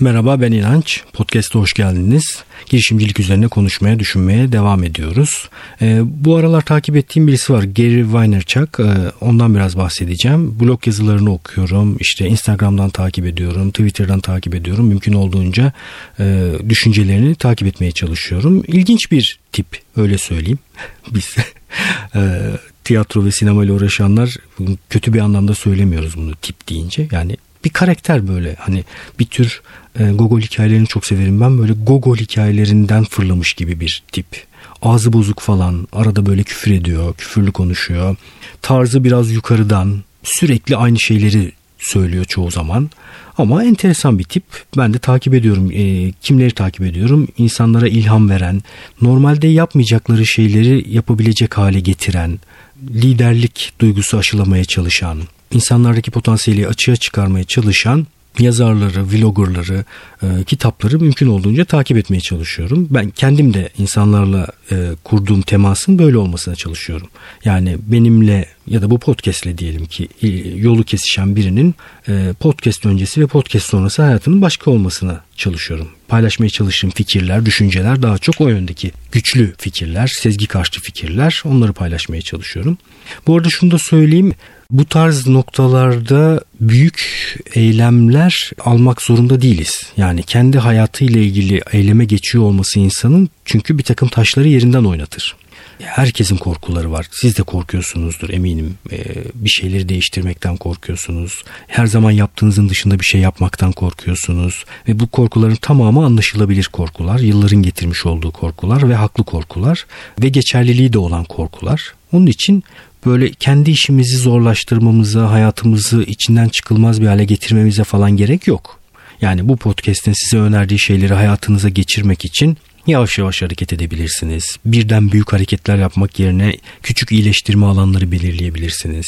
Merhaba ben İnanç. Podcast'a hoş geldiniz. Girişimcilik üzerine konuşmaya, düşünmeye devam ediyoruz. Ee, bu aralar takip ettiğim birisi var. Gary Vaynerchuk. Ee, ondan biraz bahsedeceğim. Blog yazılarını okuyorum. İşte Instagram'dan takip ediyorum. Twitter'dan takip ediyorum. Mümkün olduğunca e, düşüncelerini takip etmeye çalışıyorum. İlginç bir tip öyle söyleyeyim. Biz e, tiyatro ve sinema ile uğraşanlar kötü bir anlamda söylemiyoruz bunu tip deyince. Yani bir karakter böyle hani bir tür e, Gogol hikayelerini çok severim ben böyle Gogol hikayelerinden fırlamış gibi bir tip. Ağzı bozuk falan arada böyle küfür ediyor küfürlü konuşuyor tarzı biraz yukarıdan sürekli aynı şeyleri söylüyor çoğu zaman. Ama enteresan bir tip. Ben de takip ediyorum. E, kimleri takip ediyorum? İnsanlara ilham veren, normalde yapmayacakları şeyleri yapabilecek hale getiren, liderlik duygusu aşılamaya çalışan, insanlardaki potansiyeli açığa çıkarmaya çalışan yazarları, vloggerları, e, kitapları mümkün olduğunca takip etmeye çalışıyorum. Ben kendim de insanlarla e, kurduğum temasın böyle olmasına çalışıyorum. Yani benimle ya da bu podcastle diyelim ki e, yolu kesişen birinin podcast öncesi ve podcast sonrası hayatının başka olmasına çalışıyorum. Paylaşmaya çalıştığım fikirler, düşünceler daha çok o yöndeki güçlü fikirler, sezgi karşı fikirler onları paylaşmaya çalışıyorum. Bu arada şunu da söyleyeyim bu tarz noktalarda büyük eylemler almak zorunda değiliz. Yani kendi hayatıyla ilgili eyleme geçiyor olması insanın çünkü bir takım taşları yerinden oynatır. Herkesin korkuları var. Siz de korkuyorsunuzdur eminim. Ee, bir şeyleri değiştirmekten korkuyorsunuz. Her zaman yaptığınızın dışında bir şey yapmaktan korkuyorsunuz. Ve bu korkuların tamamı anlaşılabilir korkular. Yılların getirmiş olduğu korkular ve haklı korkular. Ve geçerliliği de olan korkular. Onun için böyle kendi işimizi zorlaştırmamıza, hayatımızı içinden çıkılmaz bir hale getirmemize falan gerek yok. Yani bu podcast'in size önerdiği şeyleri hayatınıza geçirmek için yavaş yavaş hareket edebilirsiniz. Birden büyük hareketler yapmak yerine küçük iyileştirme alanları belirleyebilirsiniz.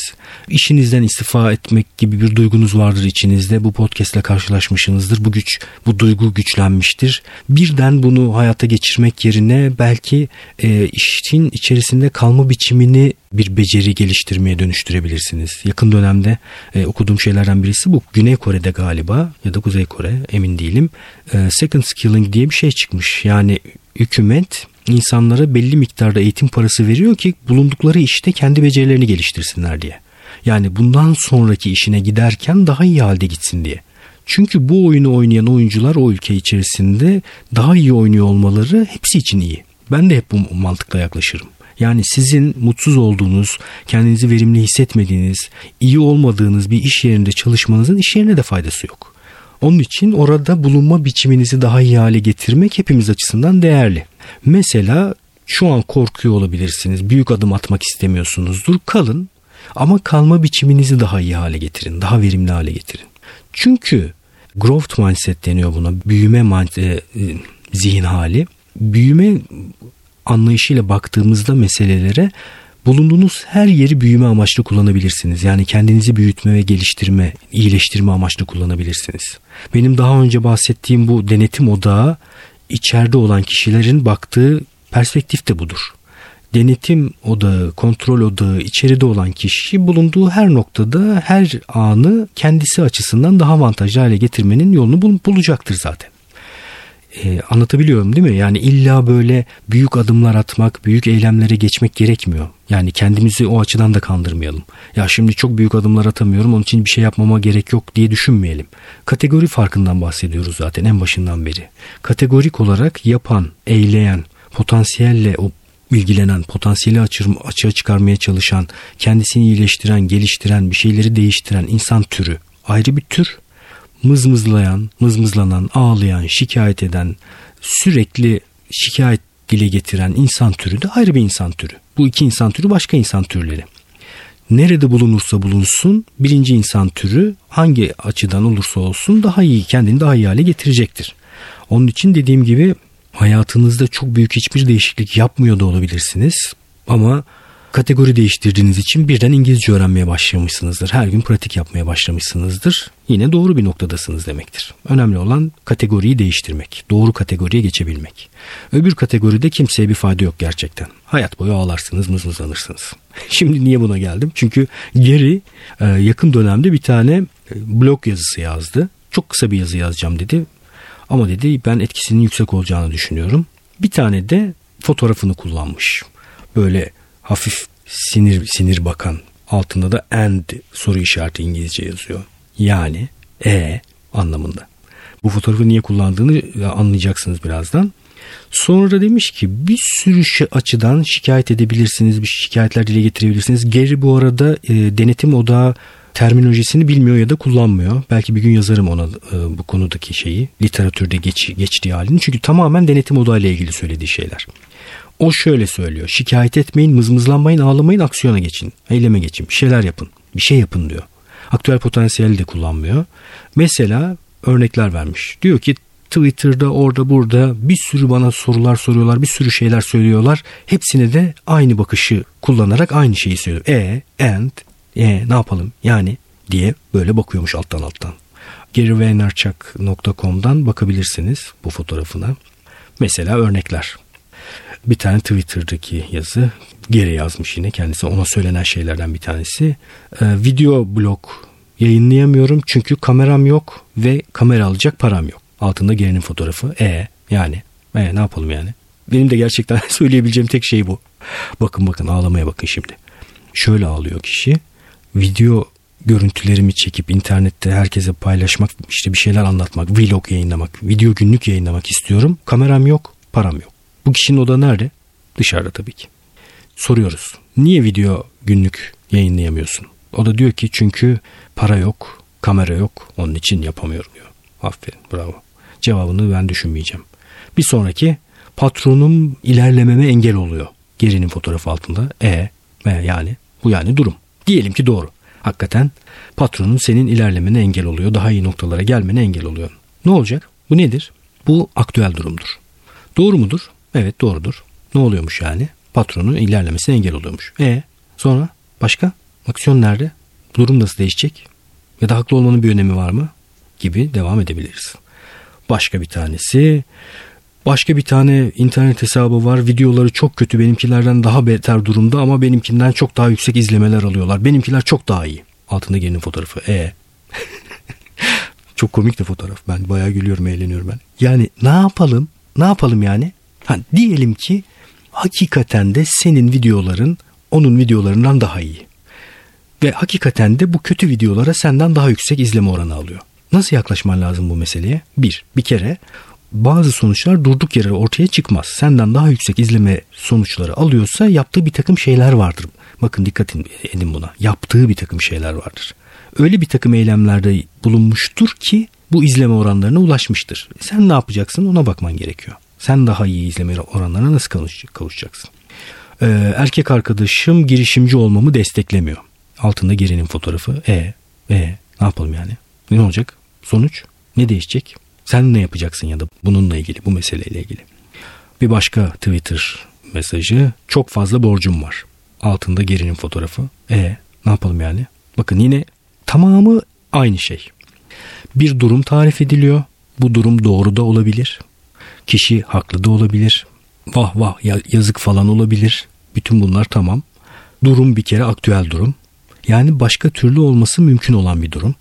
İşinizden istifa etmek gibi bir duygunuz vardır içinizde. Bu podcast ile karşılaşmışsınızdır. Bu güç, bu duygu güçlenmiştir. Birden bunu hayata geçirmek yerine belki e, işin içerisinde kalma biçimini bir beceri geliştirmeye dönüştürebilirsiniz. Yakın dönemde e, okuduğum şeylerden birisi bu. Güney Kore'de galiba ya da Kuzey Kore emin değilim. E, second skilling diye bir şey çıkmış. Yani hükümet insanlara belli miktarda eğitim parası veriyor ki bulundukları işte kendi becerilerini geliştirsinler diye. Yani bundan sonraki işine giderken daha iyi halde gitsin diye. Çünkü bu oyunu oynayan oyuncular o ülke içerisinde daha iyi oynuyor olmaları hepsi için iyi. Ben de hep bu mantıkla yaklaşırım. Yani sizin mutsuz olduğunuz, kendinizi verimli hissetmediğiniz, iyi olmadığınız bir iş yerinde çalışmanızın iş yerine de faydası yok. Onun için orada bulunma biçiminizi daha iyi hale getirmek hepimiz açısından değerli. Mesela şu an korkuyor olabilirsiniz. Büyük adım atmak istemiyorsunuzdur. Kalın ama kalma biçiminizi daha iyi hale getirin. Daha verimli hale getirin. Çünkü growth mindset deniyor buna. Büyüme e, e, zihin hali. Büyüme anlayışıyla baktığımızda meselelere bulunduğunuz her yeri büyüme amaçlı kullanabilirsiniz. Yani kendinizi büyütme ve geliştirme, iyileştirme amaçlı kullanabilirsiniz. Benim daha önce bahsettiğim bu denetim odağı içeride olan kişilerin baktığı perspektif de budur. Denetim odağı, kontrol odağı içeride olan kişi bulunduğu her noktada her anı kendisi açısından daha avantajlı hale getirmenin yolunu bulacaktır zaten e, anlatabiliyorum değil mi? Yani illa böyle büyük adımlar atmak, büyük eylemlere geçmek gerekmiyor. Yani kendimizi o açıdan da kandırmayalım. Ya şimdi çok büyük adımlar atamıyorum onun için bir şey yapmama gerek yok diye düşünmeyelim. Kategori farkından bahsediyoruz zaten en başından beri. Kategorik olarak yapan, eyleyen, potansiyelle o ilgilenen, potansiyeli açığa çıkarmaya çalışan, kendisini iyileştiren, geliştiren, bir şeyleri değiştiren insan türü ayrı bir tür mızmızlayan, mızmızlanan, ağlayan, şikayet eden, sürekli şikayet dile getiren insan türü de ayrı bir insan türü. Bu iki insan türü başka insan türleri. Nerede bulunursa bulunsun birinci insan türü hangi açıdan olursa olsun daha iyi kendini daha iyi hale getirecektir. Onun için dediğim gibi hayatınızda çok büyük hiçbir değişiklik yapmıyor da olabilirsiniz ama kategori değiştirdiğiniz için birden İngilizce öğrenmeye başlamışsınızdır. Her gün pratik yapmaya başlamışsınızdır. Yine doğru bir noktadasınız demektir. Önemli olan kategoriyi değiştirmek. Doğru kategoriye geçebilmek. Öbür kategoride kimseye bir fayda yok gerçekten. Hayat boyu ağlarsınız, mızmızlanırsınız. Şimdi niye buna geldim? Çünkü Geri yakın dönemde bir tane e, blog yazısı yazdı. Çok kısa bir yazı yazacağım dedi. Ama dedi ben etkisinin yüksek olacağını düşünüyorum. Bir tane de fotoğrafını kullanmış. Böyle hafif sinir sinir bakan altında da and soru işareti İngilizce yazıyor. Yani e anlamında. Bu fotoğrafı niye kullandığını anlayacaksınız birazdan. Sonra demiş ki bir sürü açıdan şikayet edebilirsiniz, bir şikayetler dile getirebilirsiniz. Geri bu arada e, denetim odağı terminolojisini bilmiyor ya da kullanmıyor. Belki bir gün yazarım ona e, bu konudaki şeyi, literatürde geç, geçtiği halini. Çünkü tamamen denetim odağı ile ilgili söylediği şeyler. O şöyle söylüyor. Şikayet etmeyin, mızmızlanmayın, ağlamayın, aksiyona geçin. Eyleme geçin. Bir şeyler yapın. Bir şey yapın diyor. Aktüel potansiyeli de kullanmıyor. Mesela örnekler vermiş. Diyor ki Twitter'da orada burada bir sürü bana sorular soruyorlar. Bir sürü şeyler söylüyorlar. Hepsine de aynı bakışı kullanarak aynı şeyi söylüyor. E, and, e ne yapalım yani diye böyle bakıyormuş alttan alttan. GaryVaynerchuk.com'dan bakabilirsiniz bu fotoğrafına. Mesela örnekler. Bir tane Twitter'daki yazı geri yazmış yine kendisi ona söylenen şeylerden bir tanesi. Ee, video blog yayınlayamıyorum çünkü kameram yok ve kamera alacak param yok. Altında Gary'nin fotoğrafı. E yani e ne yapalım yani. Benim de gerçekten söyleyebileceğim tek şey bu. Bakın bakın ağlamaya bakın şimdi. Şöyle ağlıyor kişi. Video görüntülerimi çekip internette herkese paylaşmak, işte bir şeyler anlatmak, vlog yayınlamak, video günlük yayınlamak istiyorum. Kameram yok, param yok. Bu kişinin oda nerede? Dışarıda tabii ki. Soruyoruz. Niye video günlük yayınlayamıyorsun? O da diyor ki çünkü para yok, kamera yok, onun için yapamıyorum diyor. Aferin, bravo. Cevabını ben düşünmeyeceğim. Bir sonraki patronum ilerlememe engel oluyor. Gerinin fotoğrafı altında. E, e yani bu yani durum. Diyelim ki doğru. Hakikaten patronun senin ilerlemene engel oluyor. Daha iyi noktalara gelmene engel oluyor. Ne olacak? Bu nedir? Bu aktüel durumdur. Doğru mudur? Evet doğrudur. Ne oluyormuş yani? Patronun ilerlemesine engel oluyormuş. E sonra başka? Aksiyon nerede? Durum nasıl değişecek? Ya da haklı olmanın bir önemi var mı? Gibi devam edebiliriz. Başka bir tanesi Başka bir tane internet hesabı var. Videoları çok kötü. Benimkilerden daha beter durumda ama benimkinden çok daha yüksek izlemeler alıyorlar. Benimkiler çok daha iyi. Altında gelin fotoğrafı. E. çok komik de fotoğraf. Ben bayağı gülüyorum, eğleniyorum ben. Yani ne yapalım? Ne yapalım yani? Ha, diyelim ki hakikaten de senin videoların onun videolarından daha iyi. Ve hakikaten de bu kötü videolara senden daha yüksek izleme oranı alıyor. Nasıl yaklaşman lazım bu meseleye? Bir, bir kere bazı sonuçlar durduk yere ortaya çıkmaz. Senden daha yüksek izleme sonuçları alıyorsa yaptığı bir takım şeyler vardır. Bakın dikkat edin buna. Yaptığı bir takım şeyler vardır. Öyle bir takım eylemlerde bulunmuştur ki bu izleme oranlarına ulaşmıştır. Sen ne yapacaksın ona bakman gerekiyor. Sen daha iyi izleme oranlarına nasıl kavuşacaksın? Ee, erkek arkadaşım girişimci olmamı desteklemiyor. Altında gerinin fotoğrafı. E, e ne yapalım yani? Ne olacak? Sonuç? Ne değişecek? Sen ne yapacaksın ya da bununla ilgili, bu meseleyle ilgili. Bir başka Twitter mesajı. Çok fazla borcum var. Altında gerinin fotoğrafı. E ne yapalım yani? Bakın yine tamamı aynı şey. Bir durum tarif ediliyor. Bu durum doğru da olabilir. Kişi haklı da olabilir. Vah vah yazık falan olabilir. Bütün bunlar tamam. Durum bir kere aktüel durum. Yani başka türlü olması mümkün olan bir durum.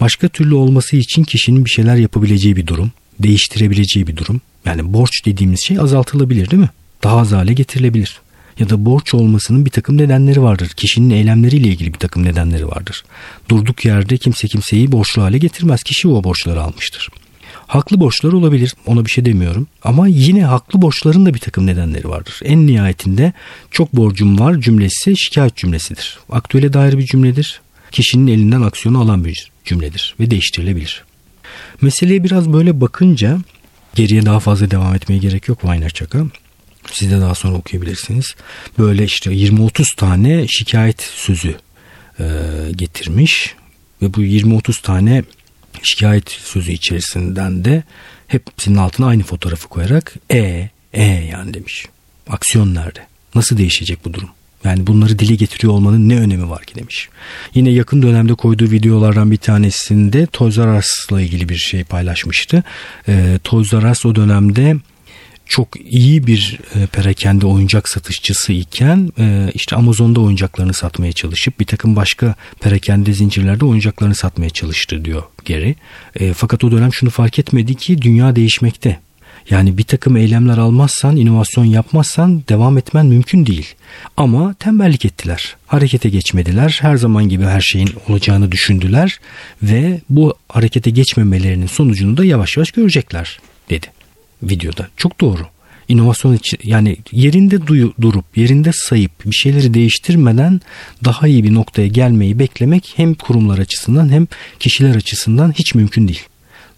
Başka türlü olması için kişinin bir şeyler yapabileceği bir durum, değiştirebileceği bir durum. Yani borç dediğimiz şey azaltılabilir değil mi? Daha az hale getirilebilir. Ya da borç olmasının bir takım nedenleri vardır. Kişinin eylemleriyle ilgili bir takım nedenleri vardır. Durduk yerde kimse kimseyi borçlu hale getirmez. Kişi o borçları almıştır. Haklı borçlar olabilir ona bir şey demiyorum ama yine haklı borçların da bir takım nedenleri vardır. En nihayetinde çok borcum var cümlesi şikayet cümlesidir. Aktüele dair bir cümledir. Kişinin elinden aksiyonu alan bir cümledir ve değiştirilebilir. Meseleye biraz böyle bakınca geriye daha fazla devam etmeye gerek yok Weinberg'e. Siz de daha sonra okuyabilirsiniz. Böyle işte 20-30 tane şikayet sözü e, getirmiş ve bu 20-30 tane şikayet sözü içerisinden de hepsinin altına aynı fotoğrafı koyarak e e yani demiş. Aksiyon nerede? Nasıl değişecek bu durum? Yani bunları dile getiriyor olmanın ne önemi var ki demiş. Yine yakın dönemde koyduğu videolardan bir tanesinde Toys R Us'la ilgili bir şey paylaşmıştı. E, Toys R Us o dönemde çok iyi bir e, perakende oyuncak satışçısı iken e, işte Amazon'da oyuncaklarını satmaya çalışıp bir takım başka perakende zincirlerde oyuncaklarını satmaya çalıştı diyor Gary. E, fakat o dönem şunu fark etmedi ki dünya değişmekte. Yani bir takım eylemler almazsan, inovasyon yapmazsan devam etmen mümkün değil. Ama tembellik ettiler. Harekete geçmediler. Her zaman gibi her şeyin olacağını düşündüler ve bu harekete geçmemelerinin sonucunu da yavaş yavaş görecekler dedi videoda. Çok doğru. İnovasyon için yani yerinde duyu, durup yerinde sayıp bir şeyleri değiştirmeden daha iyi bir noktaya gelmeyi beklemek hem kurumlar açısından hem kişiler açısından hiç mümkün değil.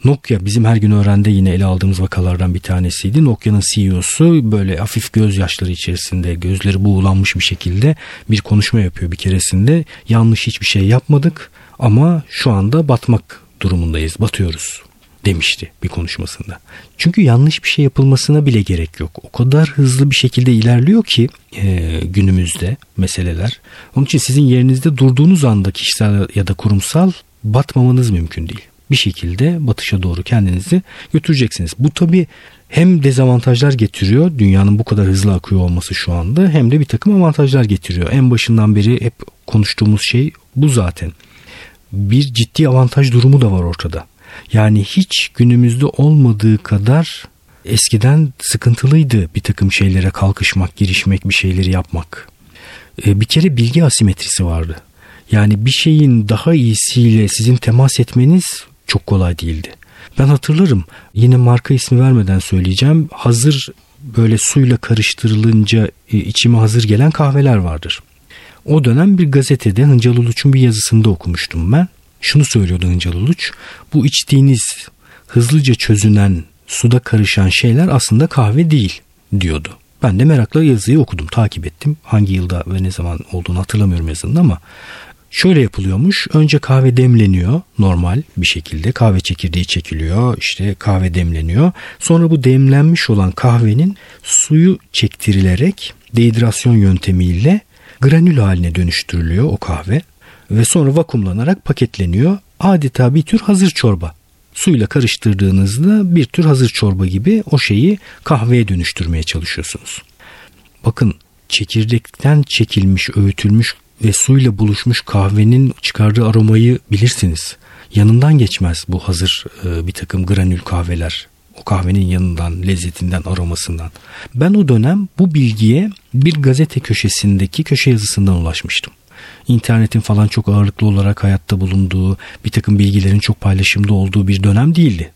Nokia bizim her gün öğrende yine ele aldığımız vakalardan bir tanesiydi. Nokia'nın CEO'su böyle hafif gözyaşları içerisinde gözleri buğulanmış bir şekilde bir konuşma yapıyor bir keresinde. Yanlış hiçbir şey yapmadık ama şu anda batmak durumundayız, batıyoruz demişti bir konuşmasında. Çünkü yanlış bir şey yapılmasına bile gerek yok. O kadar hızlı bir şekilde ilerliyor ki e, günümüzde meseleler. Onun için sizin yerinizde durduğunuz anda kişisel ya da kurumsal batmamanız mümkün değil. Bir şekilde batışa doğru kendinizi götüreceksiniz. Bu tabi hem dezavantajlar getiriyor dünyanın bu kadar hızlı akıyor olması şu anda hem de bir takım avantajlar getiriyor. En başından beri hep konuştuğumuz şey bu zaten. Bir ciddi avantaj durumu da var ortada. Yani hiç günümüzde olmadığı kadar eskiden sıkıntılıydı bir takım şeylere kalkışmak, girişmek, bir şeyleri yapmak. E, bir kere bilgi asimetrisi vardı. Yani bir şeyin daha iyisiyle sizin temas etmeniz çok kolay değildi. Ben hatırlarım yine marka ismi vermeden söyleyeceğim. Hazır böyle suyla karıştırılınca e, içime hazır gelen kahveler vardır. O dönem bir gazetede Hıncal Uluç'un bir yazısında okumuştum ben şunu söylüyordu Hıncal Uluç. Bu içtiğiniz hızlıca çözünen suda karışan şeyler aslında kahve değil diyordu. Ben de merakla yazıyı okudum, takip ettim. Hangi yılda ve ne zaman olduğunu hatırlamıyorum yazının ama şöyle yapılıyormuş. Önce kahve demleniyor normal bir şekilde. Kahve çekirdeği çekiliyor, işte kahve demleniyor. Sonra bu demlenmiş olan kahvenin suyu çektirilerek dehidrasyon yöntemiyle granül haline dönüştürülüyor o kahve ve sonra vakumlanarak paketleniyor. Adeta bir tür hazır çorba. Suyla karıştırdığınızda bir tür hazır çorba gibi o şeyi kahveye dönüştürmeye çalışıyorsunuz. Bakın çekirdekten çekilmiş, öğütülmüş ve suyla buluşmuş kahvenin çıkardığı aromayı bilirsiniz. Yanından geçmez bu hazır e, bir takım granül kahveler. O kahvenin yanından, lezzetinden, aromasından. Ben o dönem bu bilgiye bir gazete köşesindeki köşe yazısından ulaşmıştım internetin falan çok ağırlıklı olarak hayatta bulunduğu, bir takım bilgilerin çok paylaşımda olduğu bir dönem değildi.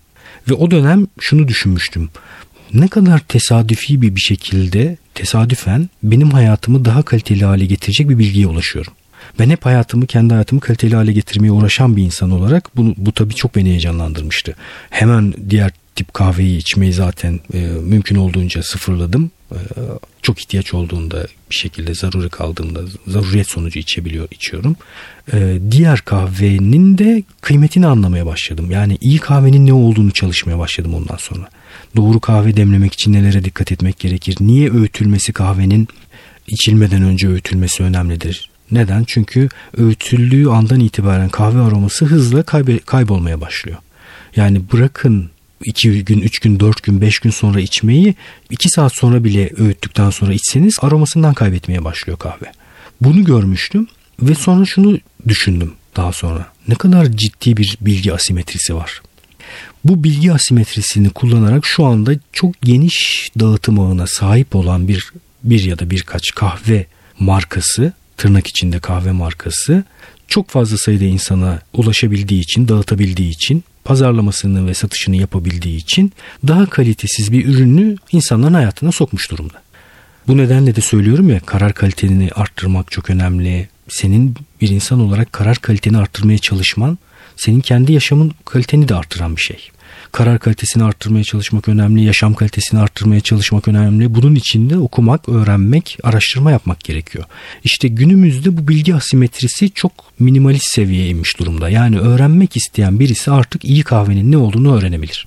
Ve o dönem şunu düşünmüştüm. Ne kadar tesadüfi bir bir şekilde tesadüfen benim hayatımı daha kaliteli hale getirecek bir bilgiye ulaşıyorum. Ben hep hayatımı, kendi hayatımı kaliteli hale getirmeye uğraşan bir insan olarak bunu, bu tabii çok beni heyecanlandırmıştı. Hemen diğer tip kahveyi içmeyi zaten e, mümkün olduğunca sıfırladım. E, çok ihtiyaç olduğunda bir şekilde zaruri kaldığında zaruriyet sonucu içebiliyor içiyorum. E, diğer kahvenin de kıymetini anlamaya başladım. Yani iyi kahvenin ne olduğunu çalışmaya başladım ondan sonra. Doğru kahve demlemek için nelere dikkat etmek gerekir? Niye öğütülmesi kahvenin içilmeden önce öğütülmesi önemlidir? Neden? Çünkü öğütüldüğü andan itibaren kahve aroması hızla kaybe- kaybolmaya başlıyor. Yani bırakın 2 gün, 3 gün, 4 gün, 5 gün sonra içmeyi 2 saat sonra bile öğüttükten sonra içseniz aromasından kaybetmeye başlıyor kahve. Bunu görmüştüm ve sonra şunu düşündüm daha sonra. Ne kadar ciddi bir bilgi asimetrisi var. Bu bilgi asimetrisini kullanarak şu anda çok geniş dağıtım ağına sahip olan bir bir ya da birkaç kahve markası, tırnak içinde kahve markası çok fazla sayıda insana ulaşabildiği için, dağıtabildiği için pazarlamasını ve satışını yapabildiği için daha kalitesiz bir ürünü insanların hayatına sokmuş durumda. Bu nedenle de söylüyorum ya karar kaliteni arttırmak çok önemli. Senin bir insan olarak karar kaliteni arttırmaya çalışman senin kendi yaşamın kaliteni de arttıran bir şey karar kalitesini arttırmaya çalışmak önemli, yaşam kalitesini arttırmaya çalışmak önemli. Bunun için de okumak, öğrenmek, araştırma yapmak gerekiyor. İşte günümüzde bu bilgi asimetrisi çok minimalist seviyeye inmiş durumda. Yani öğrenmek isteyen birisi artık iyi kahvenin ne olduğunu öğrenebilir.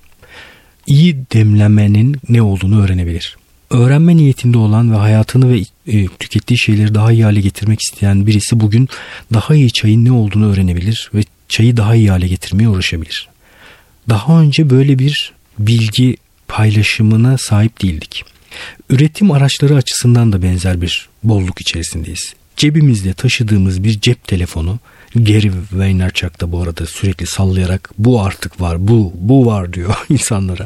İyi demlemenin ne olduğunu öğrenebilir öğrenme niyetinde olan ve hayatını ve e, tükettiği şeyleri daha iyi hale getirmek isteyen birisi bugün daha iyi çayın ne olduğunu öğrenebilir ve çayı daha iyi hale getirmeye uğraşabilir. Daha önce böyle bir bilgi paylaşımına sahip değildik. Üretim araçları açısından da benzer bir bolluk içerisindeyiz. Cebimizde taşıdığımız bir cep telefonu Gary Vaynerchuk da bu arada sürekli sallayarak bu artık var, bu, bu var diyor insanlara.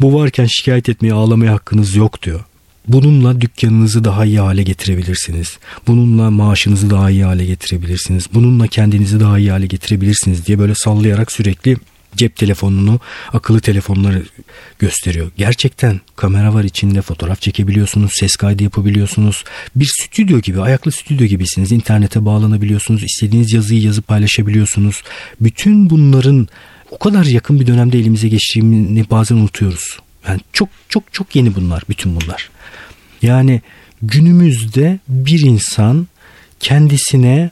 Bu varken şikayet etmeye, ağlamaya hakkınız yok diyor. Bununla dükkanınızı daha iyi hale getirebilirsiniz. Bununla maaşınızı daha iyi hale getirebilirsiniz. Bununla kendinizi daha iyi hale getirebilirsiniz diye böyle sallayarak sürekli cep telefonunu, akıllı telefonları gösteriyor. Gerçekten kamera var içinde fotoğraf çekebiliyorsunuz, ses kaydı yapabiliyorsunuz. Bir stüdyo gibi, ayaklı stüdyo gibisiniz. İnternete bağlanabiliyorsunuz, istediğiniz yazıyı yazıp paylaşabiliyorsunuz. Bütün bunların o kadar yakın bir dönemde elimize geçtiğini bazen unutuyoruz. Yani çok çok çok yeni bunlar, bütün bunlar. Yani günümüzde bir insan kendisine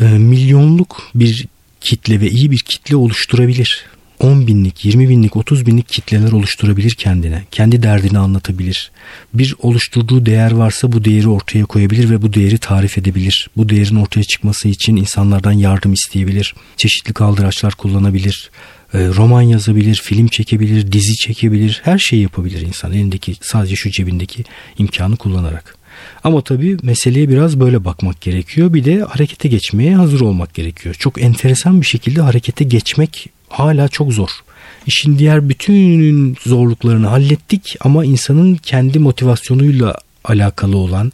e, milyonluk bir kitle ve iyi bir kitle oluşturabilir. 10 binlik, 20 binlik, 30 binlik kitleler oluşturabilir kendine. Kendi derdini anlatabilir. Bir oluşturduğu değer varsa bu değeri ortaya koyabilir ve bu değeri tarif edebilir. Bu değerin ortaya çıkması için insanlardan yardım isteyebilir. Çeşitli kaldıraçlar kullanabilir. E, roman yazabilir, film çekebilir, dizi çekebilir. Her şeyi yapabilir insan elindeki sadece şu cebindeki imkanı kullanarak. Ama tabii meseleye biraz böyle bakmak gerekiyor. Bir de harekete geçmeye hazır olmak gerekiyor. Çok enteresan bir şekilde harekete geçmek hala çok zor. İşin diğer bütün zorluklarını hallettik ama insanın kendi motivasyonuyla alakalı olan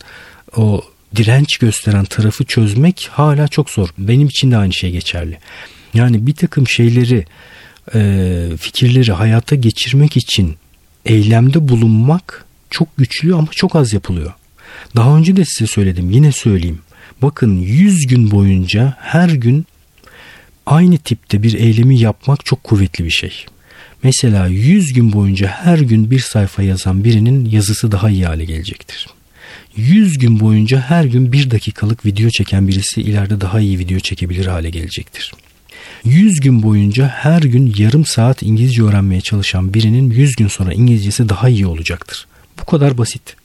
o direnç gösteren tarafı çözmek hala çok zor. Benim için de aynı şey geçerli. Yani bir takım şeyleri, e, fikirleri hayata geçirmek için eylemde bulunmak çok güçlü ama çok az yapılıyor. Daha önce de size söyledim yine söyleyeyim. Bakın 100 gün boyunca her gün aynı tipte bir eylemi yapmak çok kuvvetli bir şey. Mesela 100 gün boyunca her gün bir sayfa yazan birinin yazısı daha iyi hale gelecektir. 100 gün boyunca her gün bir dakikalık video çeken birisi ileride daha iyi video çekebilir hale gelecektir. 100 gün boyunca her gün yarım saat İngilizce öğrenmeye çalışan birinin 100 gün sonra İngilizcesi daha iyi olacaktır. Bu kadar basit.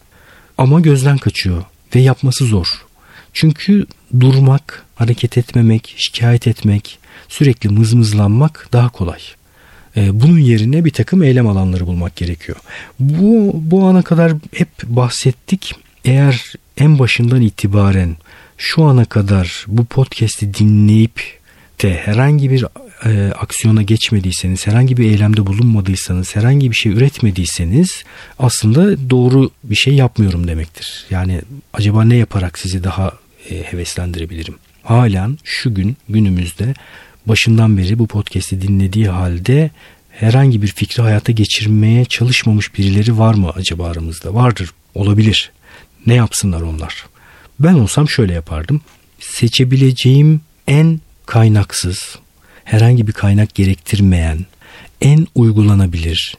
Ama gözden kaçıyor ve yapması zor. Çünkü durmak, hareket etmemek, şikayet etmek, sürekli mızmızlanmak daha kolay. Ee, bunun yerine bir takım eylem alanları bulmak gerekiyor. Bu, bu ana kadar hep bahsettik. Eğer en başından itibaren şu ana kadar bu podcast'i dinleyip de herhangi bir e, aksiyona geçmediyseniz, herhangi bir eylemde bulunmadıysanız, herhangi bir şey üretmediyseniz aslında doğru bir şey yapmıyorum demektir. Yani acaba ne yaparak sizi daha e, heveslendirebilirim? Halen şu gün günümüzde başından beri bu podcast'i dinlediği halde herhangi bir fikri hayata geçirmeye çalışmamış birileri var mı acaba aramızda? Vardır, olabilir. Ne yapsınlar onlar? Ben olsam şöyle yapardım. Seçebileceğim en kaynaksız, herhangi bir kaynak gerektirmeyen, en uygulanabilir,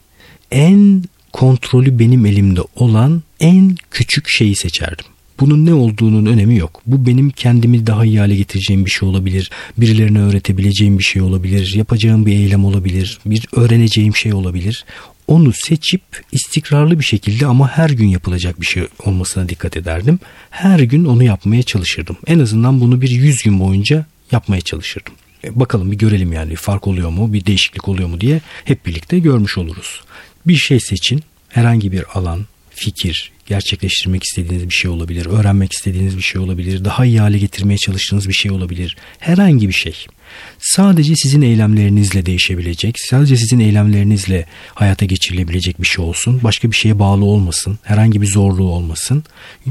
en kontrolü benim elimde olan en küçük şeyi seçerdim. Bunun ne olduğunun önemi yok. Bu benim kendimi daha iyi hale getireceğim bir şey olabilir. Birilerine öğretebileceğim bir şey olabilir. Yapacağım bir eylem olabilir. Bir öğreneceğim şey olabilir. Onu seçip istikrarlı bir şekilde ama her gün yapılacak bir şey olmasına dikkat ederdim. Her gün onu yapmaya çalışırdım. En azından bunu bir yüz gün boyunca yapmaya çalışırdım. E, bakalım bir görelim yani fark oluyor mu, bir değişiklik oluyor mu diye hep birlikte görmüş oluruz. Bir şey seçin, herhangi bir alan, fikir, gerçekleştirmek istediğiniz bir şey olabilir, öğrenmek istediğiniz bir şey olabilir, daha iyi hale getirmeye çalıştığınız bir şey olabilir. Herhangi bir şey. Sadece sizin eylemlerinizle değişebilecek, sadece sizin eylemlerinizle hayata geçirilebilecek bir şey olsun. Başka bir şeye bağlı olmasın, herhangi bir zorluğu olmasın.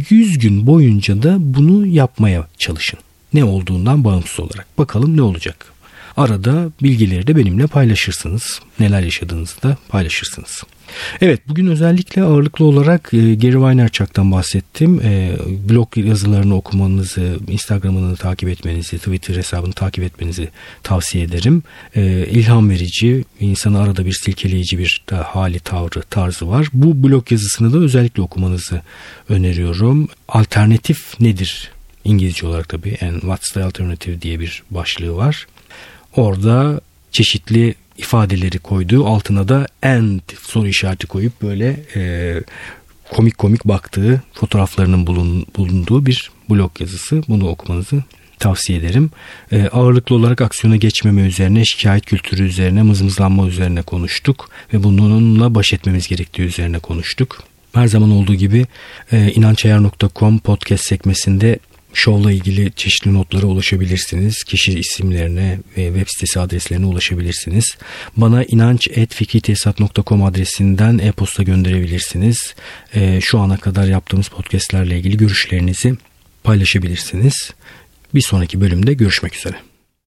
100 gün boyunca da bunu yapmaya çalışın ne olduğundan bağımsız olarak. Bakalım ne olacak. Arada bilgileri de benimle paylaşırsınız. Neler yaşadığınızı da paylaşırsınız. Evet bugün özellikle ağırlıklı olarak e, Gary Vaynerchuk'tan bahsettim. E, blog yazılarını okumanızı, Instagram'ını takip etmenizi, Twitter hesabını takip etmenizi tavsiye ederim. E, ilham verici, insanı arada bir silkeleyici bir hali, tavrı, tarzı var. Bu blog yazısını da özellikle okumanızı öneriyorum. Alternatif nedir İngilizce olarak tabii and what's the alternative diye bir başlığı var. Orada çeşitli ifadeleri koyduğu altına da and soru işareti koyup böyle e, komik komik baktığı fotoğraflarının bulun, bulunduğu bir blog yazısı. Bunu okumanızı tavsiye ederim. E, ağırlıklı olarak aksiyona geçmeme üzerine, şikayet kültürü üzerine, mızmızlanma üzerine konuştuk ve bununla baş etmemiz gerektiği üzerine konuştuk. Her zaman olduğu gibi e, inançayar.com podcast sekmesinde Show'la ilgili çeşitli notlara ulaşabilirsiniz. Kişi isimlerine ve web sitesi adreslerine ulaşabilirsiniz. Bana inanç.fikritesat.com adresinden e-posta gönderebilirsiniz. E, şu ana kadar yaptığımız podcastlerle ilgili görüşlerinizi paylaşabilirsiniz. Bir sonraki bölümde görüşmek üzere.